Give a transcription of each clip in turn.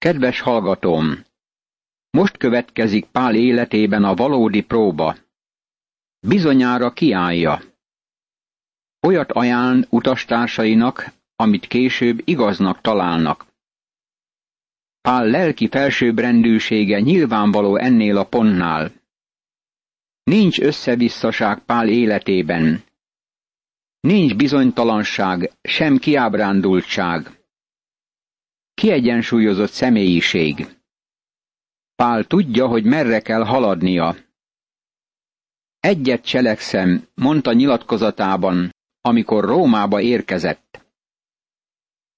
Kedves hallgatóm! Most következik Pál életében a valódi próba. Bizonyára kiállja. Olyat ajánl utastársainak, amit később igaznak találnak. Pál lelki felsőbbrendűsége nyilvánvaló ennél a pontnál. Nincs összevisszaság Pál életében. Nincs bizonytalanság, sem kiábrándultság. Kiegyensúlyozott személyiség. Pál tudja, hogy merre kell haladnia. Egyet cselekszem, mondta nyilatkozatában, amikor Rómába érkezett.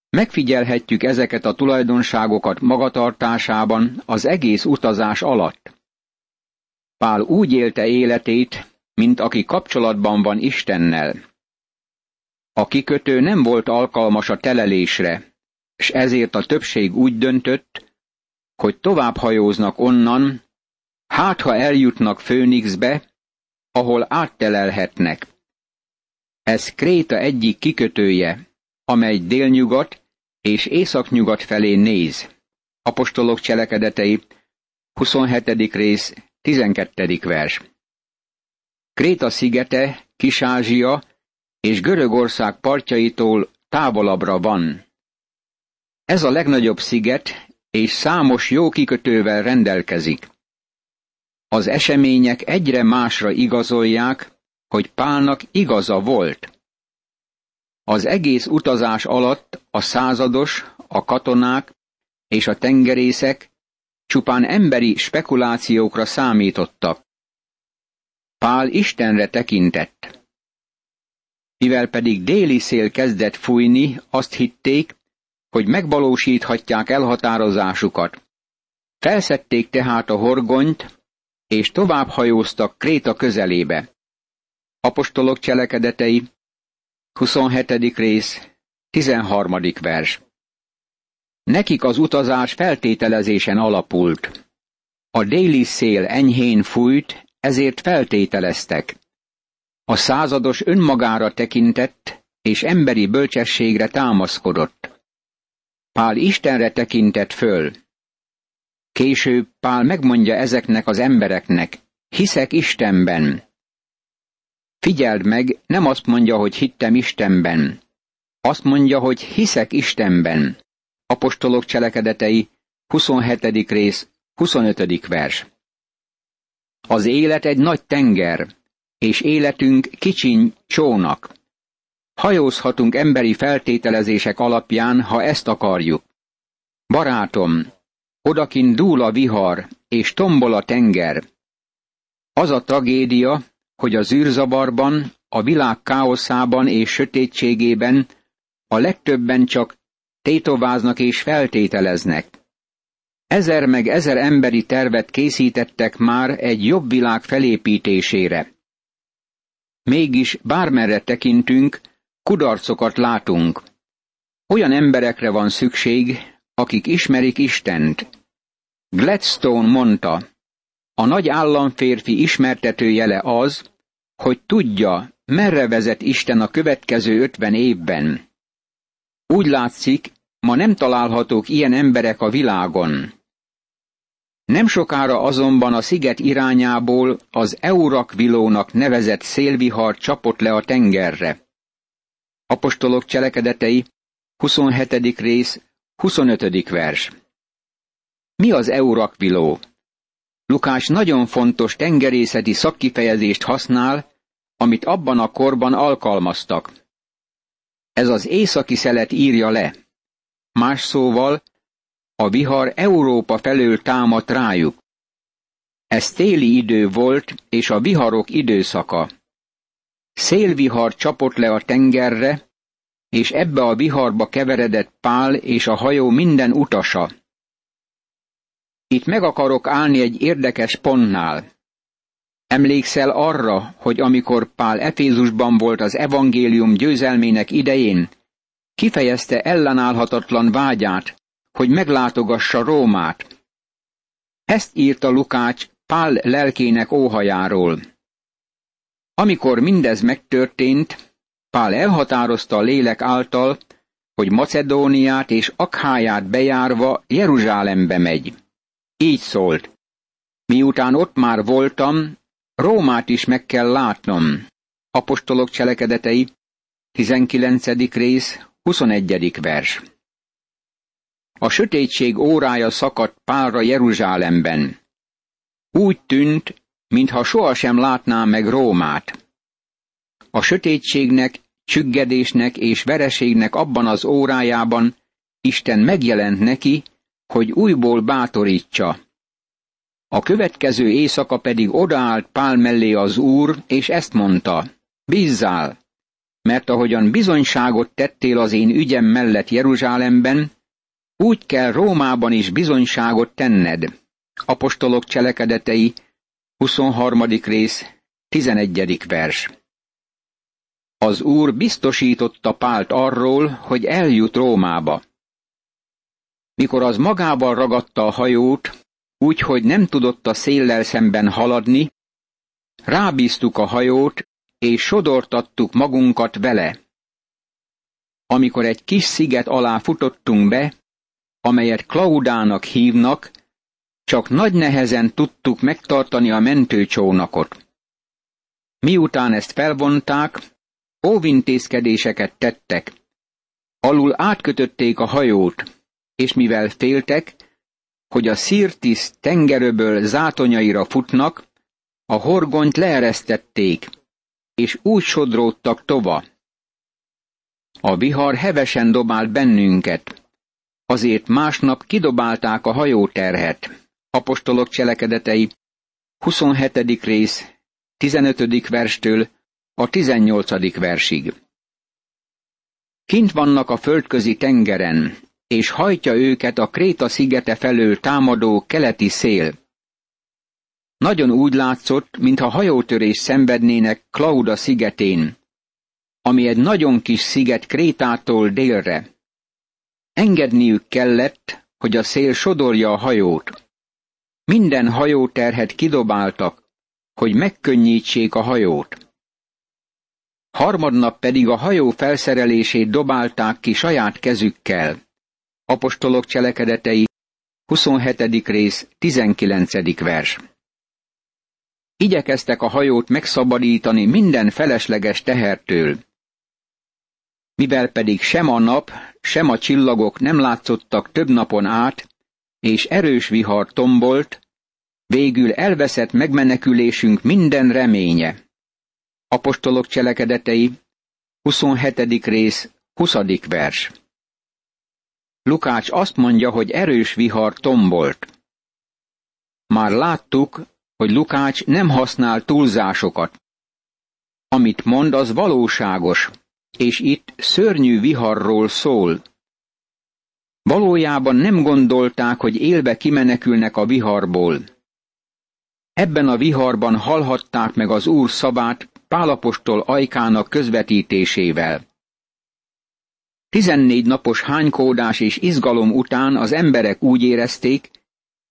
Megfigyelhetjük ezeket a tulajdonságokat magatartásában az egész utazás alatt. Pál úgy élte életét, mint aki kapcsolatban van Istennel. A kikötő nem volt alkalmas a telelésre, és ezért a többség úgy döntött, hogy tovább hajóznak onnan, hát ha eljutnak Főnixbe, ahol áttelelhetnek. Ez Kréta egyik kikötője, amely délnyugat és északnyugat felé néz. Apostolok cselekedetei, 27. rész, 12. vers. Kréta szigete, Kis-Ázsia és Görögország partjaitól távolabbra van. Ez a legnagyobb sziget, és számos jó kikötővel rendelkezik. Az események egyre másra igazolják, hogy Pálnak igaza volt. Az egész utazás alatt a százados, a katonák és a tengerészek csupán emberi spekulációkra számítottak. Pál Istenre tekintett. Mivel pedig déli szél kezdett fújni, azt hitték, hogy megvalósíthatják elhatározásukat. Felszedték tehát a horgonyt, és tovább hajóztak Kréta közelébe. Apostolok cselekedetei, 27. rész, 13. vers. Nekik az utazás feltételezésen alapult. A déli szél enyhén fújt, ezért feltételeztek. A százados önmagára tekintett, és emberi bölcsességre támaszkodott. Pál Istenre tekintett föl. Később Pál megmondja ezeknek az embereknek, hiszek Istenben. Figyeld meg, nem azt mondja, hogy hittem Istenben. Azt mondja, hogy hiszek Istenben. Apostolok cselekedetei, 27. rész, 25. vers. Az élet egy nagy tenger, és életünk kicsiny csónak. Hajózhatunk emberi feltételezések alapján, ha ezt akarjuk. Barátom, odakin dúl a vihar, és tombol a tenger. Az a tragédia, hogy az űrzabarban, a világ káoszában és sötétségében a legtöbben csak tétováznak és feltételeznek. Ezer meg ezer emberi tervet készítettek már egy jobb világ felépítésére. Mégis bármerre tekintünk, kudarcokat látunk. Olyan emberekre van szükség, akik ismerik Istent. Gladstone mondta, a nagy államférfi ismertetőjele az, hogy tudja, merre vezet Isten a következő ötven évben. Úgy látszik, ma nem találhatók ilyen emberek a világon. Nem sokára azonban a sziget irányából az Eurakvilónak nevezett szélvihar csapott le a tengerre. Apostolok cselekedetei, 27. rész, 25. vers. Mi az Eurakviló? Lukás nagyon fontos tengerészeti szakkifejezést használ, amit abban a korban alkalmaztak. Ez az északi szelet írja le. Más szóval, a vihar Európa felől támadt rájuk. Ez téli idő volt, és a viharok időszaka. Szélvihar csapott le a tengerre, és ebbe a viharba keveredett Pál és a hajó minden utasa. Itt meg akarok állni egy érdekes pontnál. Emlékszel arra, hogy amikor Pál Efézusban volt az evangélium győzelmének idején, kifejezte ellenállhatatlan vágyát, hogy meglátogassa Rómát. Ezt írta Lukács Pál lelkének óhajáról. Amikor mindez megtörtént, Pál elhatározta a lélek által, hogy Macedóniát és Akháját bejárva Jeruzsálembe megy. Így szólt. Miután ott már voltam, Rómát is meg kell látnom. Apostolok cselekedetei, 19. rész, 21. vers. A sötétség órája szakadt Pálra Jeruzsálemben. Úgy tűnt, mintha sohasem látná meg Rómát. A sötétségnek, csüggedésnek és vereségnek abban az órájában Isten megjelent neki, hogy újból bátorítsa. A következő éjszaka pedig odaállt Pál mellé az úr, és ezt mondta, bízzál, mert ahogyan bizonyságot tettél az én ügyem mellett Jeruzsálemben, úgy kell Rómában is bizonyságot tenned. Apostolok cselekedetei, 23. rész, 11. vers. Az úr biztosította Pált arról, hogy eljut Rómába. Mikor az magával ragadta a hajót, úgy, hogy nem tudott a széllel szemben haladni, rábíztuk a hajót, és sodortattuk magunkat vele. Amikor egy kis sziget alá futottunk be, amelyet Klaudának hívnak, csak nagy nehezen tudtuk megtartani a mentőcsónakot. Miután ezt felvonták, óvintézkedéseket tettek. Alul átkötötték a hajót, és mivel féltek, hogy a Szirtis tengerőből zátonyaira futnak, a horgonyt leeresztették, és úgy sodródtak tova. A vihar hevesen dobált bennünket, azért másnap kidobálták a hajóterhet. Apostolok cselekedetei, 27. rész, 15. verstől a 18. versig. Kint vannak a földközi tengeren, és hajtja őket a Kréta szigete felől támadó keleti szél. Nagyon úgy látszott, mintha hajótörés szenvednének Klauda szigetén, ami egy nagyon kis sziget Krétától délre. Engedniük kellett, hogy a szél sodorja a hajót. Minden hajóterhet kidobáltak, hogy megkönnyítsék a hajót. Harmadnap pedig a hajó felszerelését dobálták ki saját kezükkel. Apostolok cselekedetei, 27. rész, 19. vers. Igyekeztek a hajót megszabadítani minden felesleges tehertől. Mivel pedig sem a nap, sem a csillagok nem látszottak több napon át, és erős vihar tombolt, végül elveszett megmenekülésünk minden reménye. Apostolok cselekedetei, 27. rész, 20. vers. Lukács azt mondja, hogy erős vihar tombolt. Már láttuk, hogy Lukács nem használ túlzásokat. Amit mond, az valóságos, és itt szörnyű viharról szól. Valójában nem gondolták, hogy élve kimenekülnek a viharból. Ebben a viharban hallhatták meg az Úr szavát Pálapostól ajkának közvetítésével. Tizennégy napos hánykódás és izgalom után az emberek úgy érezték,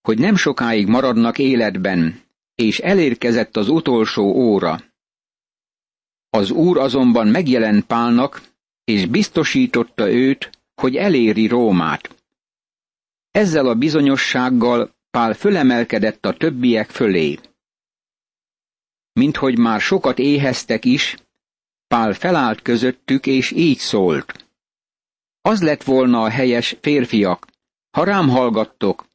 hogy nem sokáig maradnak életben, és elérkezett az utolsó óra. Az úr azonban megjelent Pálnak, és biztosította őt, hogy eléri Rómát. Ezzel a bizonyossággal Pál fölemelkedett a többiek fölé. Minthogy már sokat éheztek is, Pál felállt közöttük, és így szólt. Az lett volna a helyes férfiak, ha rám hallgattok,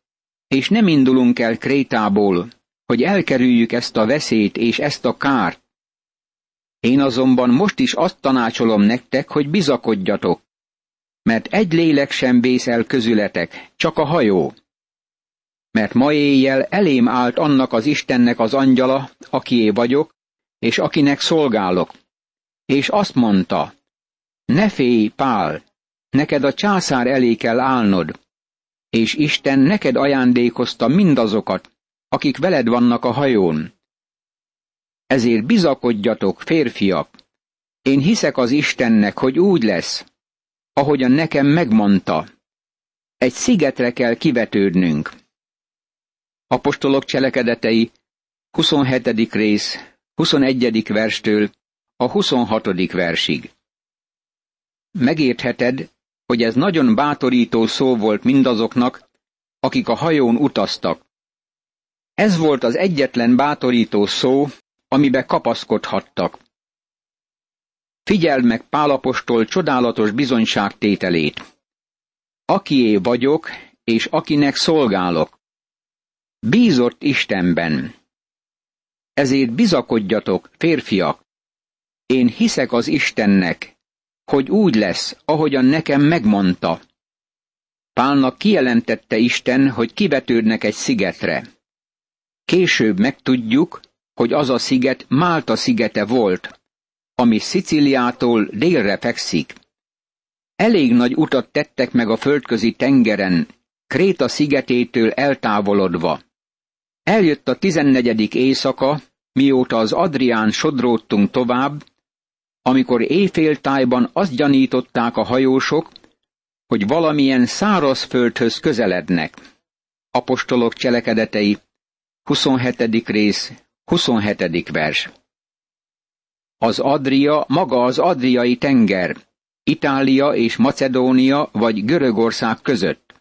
és nem indulunk el Krétából, hogy elkerüljük ezt a veszélyt és ezt a kárt. Én azonban most is azt tanácsolom nektek, hogy bizakodjatok, mert egy lélek sem vész el közületek, csak a hajó. Mert ma éjjel elém állt annak az Istennek az angyala, akié vagyok, és akinek szolgálok. És azt mondta, ne félj, Pál, neked a császár elé kell állnod, és Isten neked ajándékozta mindazokat, akik veled vannak a hajón. Ezért bizakodjatok, férfiak, én hiszek az Istennek, hogy úgy lesz, ahogyan nekem megmondta. Egy szigetre kell kivetődnünk. Apostolok cselekedetei, 27. rész, 21. verstől a 26. versig. Megértheted, hogy ez nagyon bátorító szó volt mindazoknak, akik a hajón utaztak. Ez volt az egyetlen bátorító szó, amibe kapaszkodhattak. Figyeld meg Pálapostól csodálatos bizonyságtételét. Akié vagyok, és akinek szolgálok. Bízott Istenben. Ezért bizakodjatok, férfiak. Én hiszek az Istennek, hogy úgy lesz, ahogyan nekem megmondta. Pálnak kijelentette Isten, hogy kivetődnek egy szigetre. Később megtudjuk, hogy az a sziget Málta szigete volt, ami Sziciliától délre fekszik. Elég nagy utat tettek meg a földközi tengeren, Kréta szigetétől eltávolodva. Eljött a tizennegyedik éjszaka, mióta az Adrián sodródtunk tovább, amikor éjféltájban azt gyanították a hajósok, hogy valamilyen szárazföldhöz közelednek. Apostolok cselekedetei, 27. rész, 27. vers. Az Adria maga az Adriai tenger, Itália és Macedónia vagy Görögország között.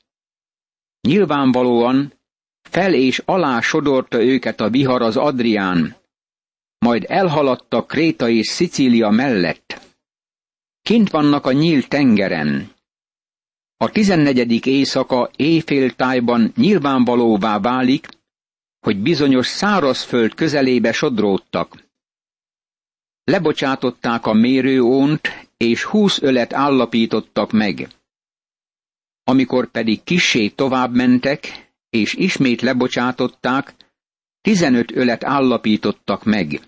Nyilvánvalóan fel és alá sodorta őket a vihar az Adrián, majd elhaladtak Kréta és Szicília mellett. Kint vannak a nyílt tengeren. A tizennegyedik éjszaka éjféltájban nyilvánvalóvá válik, hogy bizonyos szárazföld közelébe sodródtak. Lebocsátották a mérőónt, és húsz ölet állapítottak meg. Amikor pedig kissé tovább mentek, és ismét lebocsátották, tizenöt ölet állapítottak meg.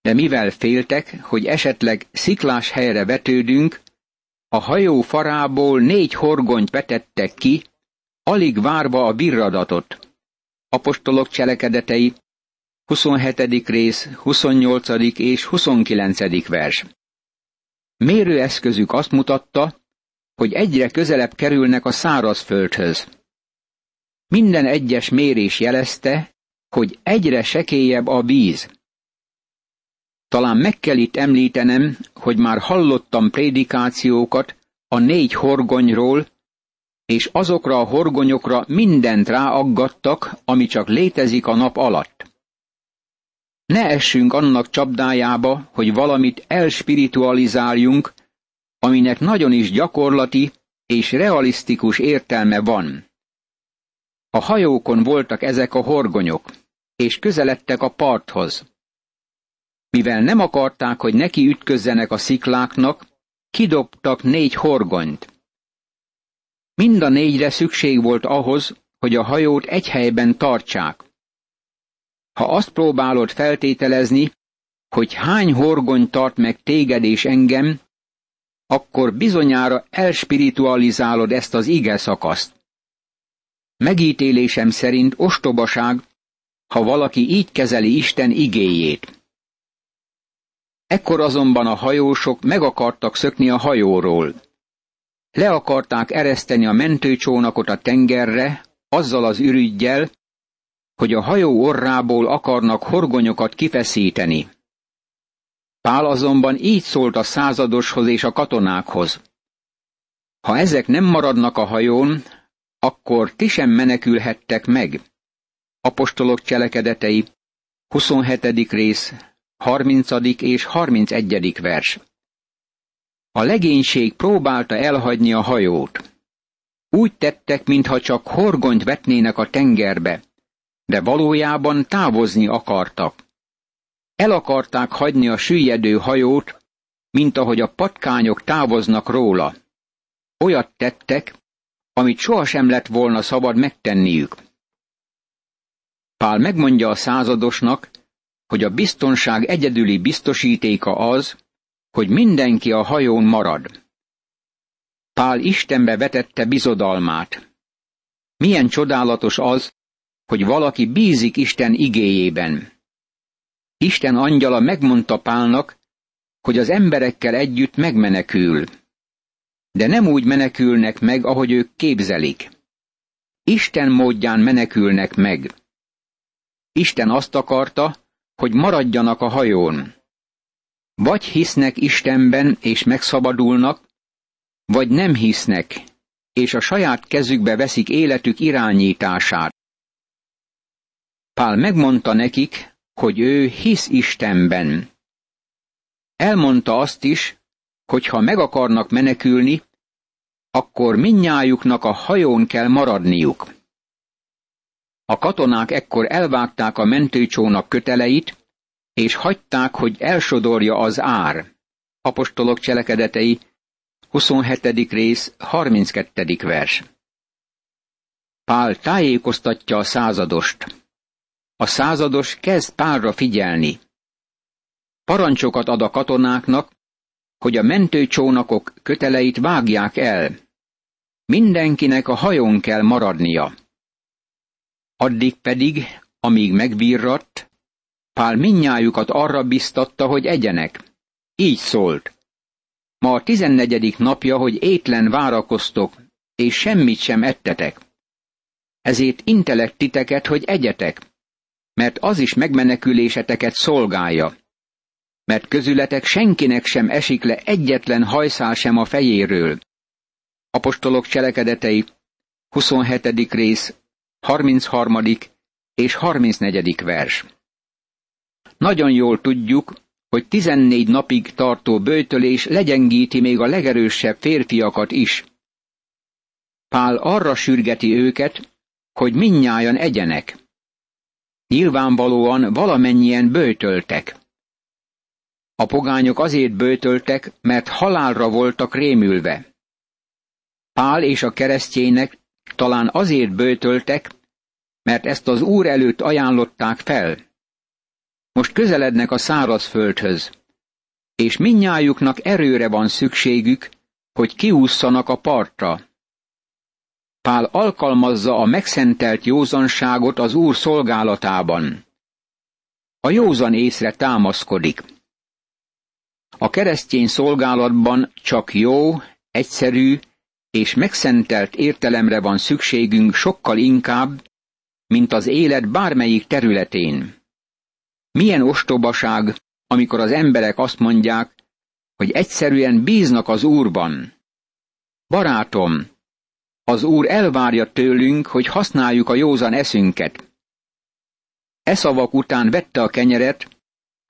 De mivel féltek, hogy esetleg sziklás helyre vetődünk, a hajó farából négy horgonyt vetettek ki, alig várva a birradatot. Apostolok cselekedetei, 27. rész, 28. és 29. vers. Mérőeszközük azt mutatta, hogy egyre közelebb kerülnek a szárazföldhöz. Minden egyes mérés jelezte, hogy egyre sekélyebb a víz. Talán meg kell itt említenem, hogy már hallottam prédikációkat a négy horgonyról, és azokra a horgonyokra mindent ráaggattak, ami csak létezik a nap alatt. Ne essünk annak csapdájába, hogy valamit elspiritualizáljunk, aminek nagyon is gyakorlati és realisztikus értelme van. A hajókon voltak ezek a horgonyok, és közeledtek a parthoz. Mivel nem akarták, hogy neki ütközzenek a szikláknak, kidobtak négy horgonyt. Mind a négyre szükség volt ahhoz, hogy a hajót egy helyben tartsák. Ha azt próbálod feltételezni, hogy hány horgony tart meg téged és engem, akkor bizonyára elspiritualizálod ezt az ige szakaszt. Megítélésem szerint ostobaság, ha valaki így kezeli Isten igéjét. Ekkor azonban a hajósok meg akartak szökni a hajóról. Le akarták ereszteni a mentőcsónakot a tengerre, azzal az ürügyjel, hogy a hajó orrából akarnak horgonyokat kifeszíteni. Pál azonban így szólt a századoshoz és a katonákhoz. Ha ezek nem maradnak a hajón, akkor ti sem menekülhettek meg. Apostolok cselekedetei, 27. rész, 30. és 31. vers. A legénység próbálta elhagyni a hajót. Úgy tettek, mintha csak horgonyt vetnének a tengerbe, de valójában távozni akartak. El akarták hagyni a süllyedő hajót, mint ahogy a patkányok távoznak róla. Olyat tettek, amit sohasem lett volna szabad megtenniük. Pál megmondja a századosnak, hogy a biztonság egyedüli biztosítéka az, hogy mindenki a hajón marad. Pál Istenbe vetette bizodalmát. Milyen csodálatos az, hogy valaki bízik Isten igéjében. Isten angyala megmondta Pálnak, hogy az emberekkel együtt megmenekül. De nem úgy menekülnek meg, ahogy ők képzelik. Isten módján menekülnek meg. Isten azt akarta, hogy maradjanak a hajón. Vagy hisznek Istenben és megszabadulnak, vagy nem hisznek, és a saját kezükbe veszik életük irányítását. Pál megmondta nekik, hogy ő hisz Istenben. Elmondta azt is, hogy ha meg akarnak menekülni, akkor minnyájuknak a hajón kell maradniuk. A katonák ekkor elvágták a mentőcsónak köteleit, és hagyták, hogy elsodorja az ár. Apostolok cselekedetei, 27. rész, 32. vers. Pál tájékoztatja a századost. A százados kezd Pálra figyelni. Parancsokat ad a katonáknak, hogy a mentőcsónakok köteleit vágják el. Mindenkinek a hajón kell maradnia. Addig pedig, amíg megbírratt, Pál minnyájukat arra biztatta, hogy egyenek. Így szólt. Ma a tizennegyedik napja, hogy étlen várakoztok, és semmit sem ettetek. Ezért intelek titeket, hogy egyetek, mert az is megmeneküléseteket szolgálja. Mert közületek senkinek sem esik le egyetlen hajszál sem a fejéről. Apostolok cselekedetei, 27. rész, 33. és 34. vers. Nagyon jól tudjuk, hogy 14 napig tartó bőtölés legyengíti még a legerősebb férfiakat is. Pál arra sürgeti őket, hogy minnyájan egyenek. Nyilvánvalóan valamennyien bőtöltek. A pogányok azért bőtöltek, mert halálra voltak rémülve. Pál és a keresztjének talán azért bőtöltek, mert ezt az Úr előtt ajánlották fel. Most közelednek a szárazföldhöz, és minnyájuknak erőre van szükségük, hogy kiússzanak a partra. Pál alkalmazza a megszentelt józanságot az Úr szolgálatában. A józan észre támaszkodik. A keresztény szolgálatban csak jó, egyszerű és megszentelt értelemre van szükségünk sokkal inkább, mint az élet bármelyik területén. Milyen ostobaság, amikor az emberek azt mondják, hogy egyszerűen bíznak az Úrban. Barátom, az Úr elvárja tőlünk, hogy használjuk a józan eszünket. E szavak után vette a kenyeret,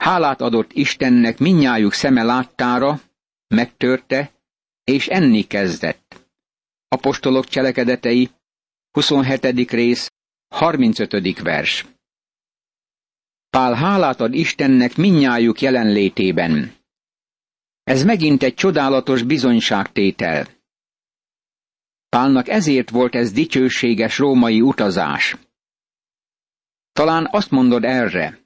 hálát adott Istennek minnyájuk szeme láttára, megtörte, és enni kezdett. Apostolok cselekedetei, 27. rész, 35. vers. Pál hálát ad Istennek minnyájuk jelenlétében. Ez megint egy csodálatos bizonyságtétel. Pálnak ezért volt ez dicsőséges római utazás. Talán azt mondod erre.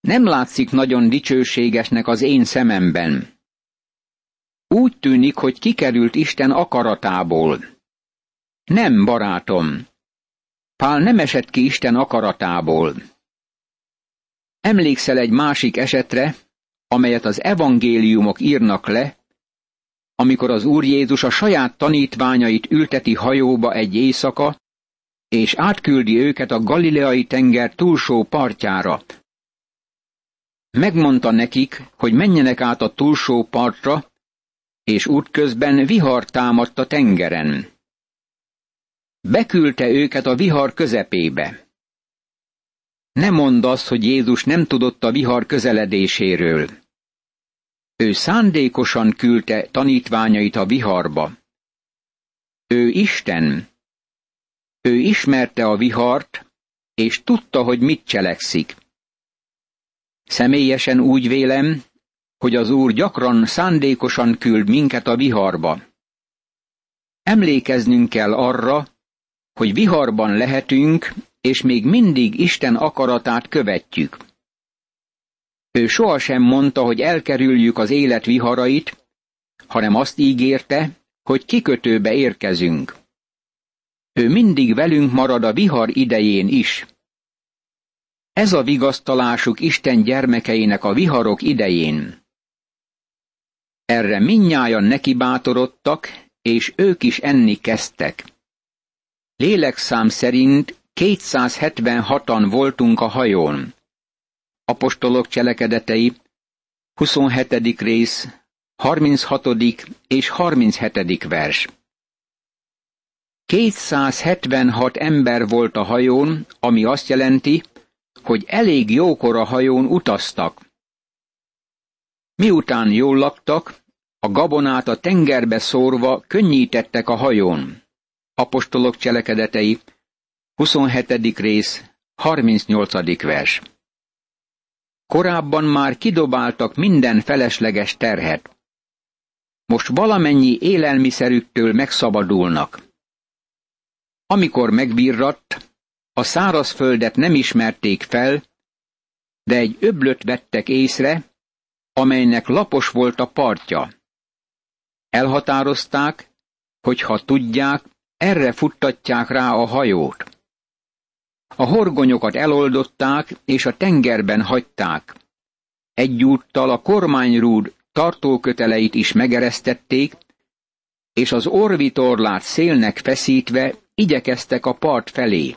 Nem látszik nagyon dicsőségesnek az én szememben. Úgy tűnik, hogy kikerült Isten akaratából. Nem, barátom. Pál nem esett ki Isten akaratából. Emlékszel egy másik esetre, amelyet az evangéliumok írnak le, amikor az Úr Jézus a saját tanítványait ülteti hajóba egy éjszaka, és átküldi őket a galileai tenger túlsó partjára. Megmondta nekik, hogy menjenek át a túlsó partra, és útközben vihar támadt a tengeren. Beküldte őket a vihar közepébe. Ne mondd azt, hogy Jézus nem tudott a vihar közeledéséről. Ő szándékosan küldte tanítványait a viharba. Ő Isten. Ő ismerte a vihart, és tudta, hogy mit cselekszik. Személyesen úgy vélem, hogy az Úr gyakran szándékosan küld minket a viharba. Emlékeznünk kell arra, hogy viharban lehetünk, és még mindig Isten akaratát követjük. Ő sohasem mondta, hogy elkerüljük az élet viharait, hanem azt ígérte, hogy kikötőbe érkezünk. Ő mindig velünk marad a vihar idején is. Ez a vigasztalásuk Isten gyermekeinek a viharok idején. Erre minnyájan neki bátorodtak, és ők is enni kezdtek. Lélekszám szerint 276-an voltunk a hajón. Apostolok cselekedetei, 27. rész, 36. és 37. vers. 276 ember volt a hajón, ami azt jelenti, hogy elég jókor a hajón utaztak. Miután jól laktak, a gabonát a tengerbe szórva könnyítettek a hajón. Apostolok cselekedetei, 27. rész, 38. vers. Korábban már kidobáltak minden felesleges terhet. Most valamennyi élelmiszerüktől megszabadulnak. Amikor megbírratt, a szárazföldet nem ismerték fel, de egy öblöt vettek észre, amelynek lapos volt a partja. Elhatározták, hogy ha tudják, erre futtatják rá a hajót. A horgonyokat eloldották, és a tengerben hagyták. Egyúttal a kormányrúd tartóköteleit is megeresztették, és az orvitorlát szélnek feszítve igyekeztek a part felé.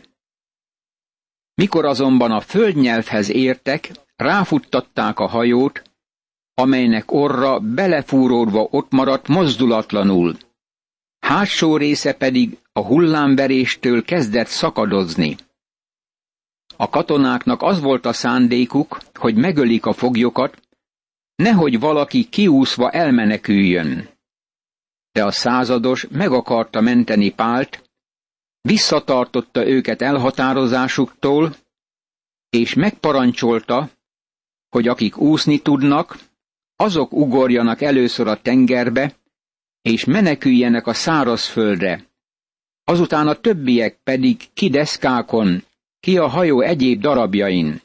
Mikor azonban a földnyelvhez értek, ráfuttatták a hajót, amelynek orra belefúródva ott maradt mozdulatlanul. Hátsó része pedig a hullámveréstől kezdett szakadozni. A katonáknak az volt a szándékuk, hogy megölik a foglyokat, nehogy valaki kiúszva elmeneküljön. De a százados meg akarta menteni Pált, visszatartotta őket elhatározásuktól, és megparancsolta, hogy akik úszni tudnak, azok ugorjanak először a tengerbe, és meneküljenek a szárazföldre, azután a többiek pedig ki deszkákon, ki a hajó egyéb darabjain.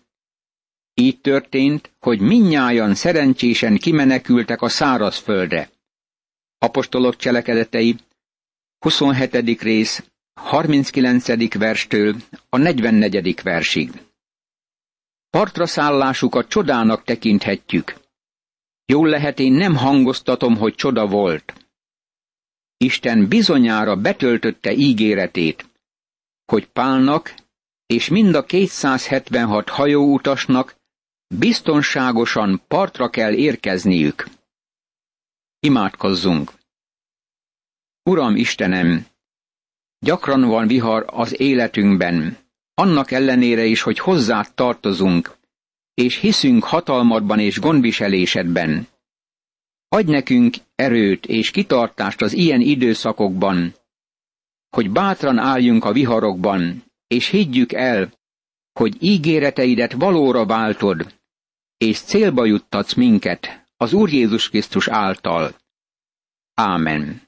Így történt, hogy minnyájan szerencsésen kimenekültek a szárazföldre. Apostolok cselekedetei, 27. rész, 39. verstől a 44. versig. Partra szállásukat csodának tekinthetjük. Jól lehet, én nem hangoztatom, hogy csoda volt. Isten bizonyára betöltötte ígéretét, hogy Pálnak és mind a 276 hajóutasnak biztonságosan partra kell érkezniük. Imádkozzunk! Uram Istenem, gyakran van vihar az életünkben, annak ellenére is, hogy hozzád tartozunk, és hiszünk hatalmadban és gondviselésedben. Adj nekünk erőt és kitartást az ilyen időszakokban, hogy bátran álljunk a viharokban, és higgyük el, hogy ígéreteidet valóra váltod, és célba juttatsz minket az Úr Jézus Krisztus által. Ámen.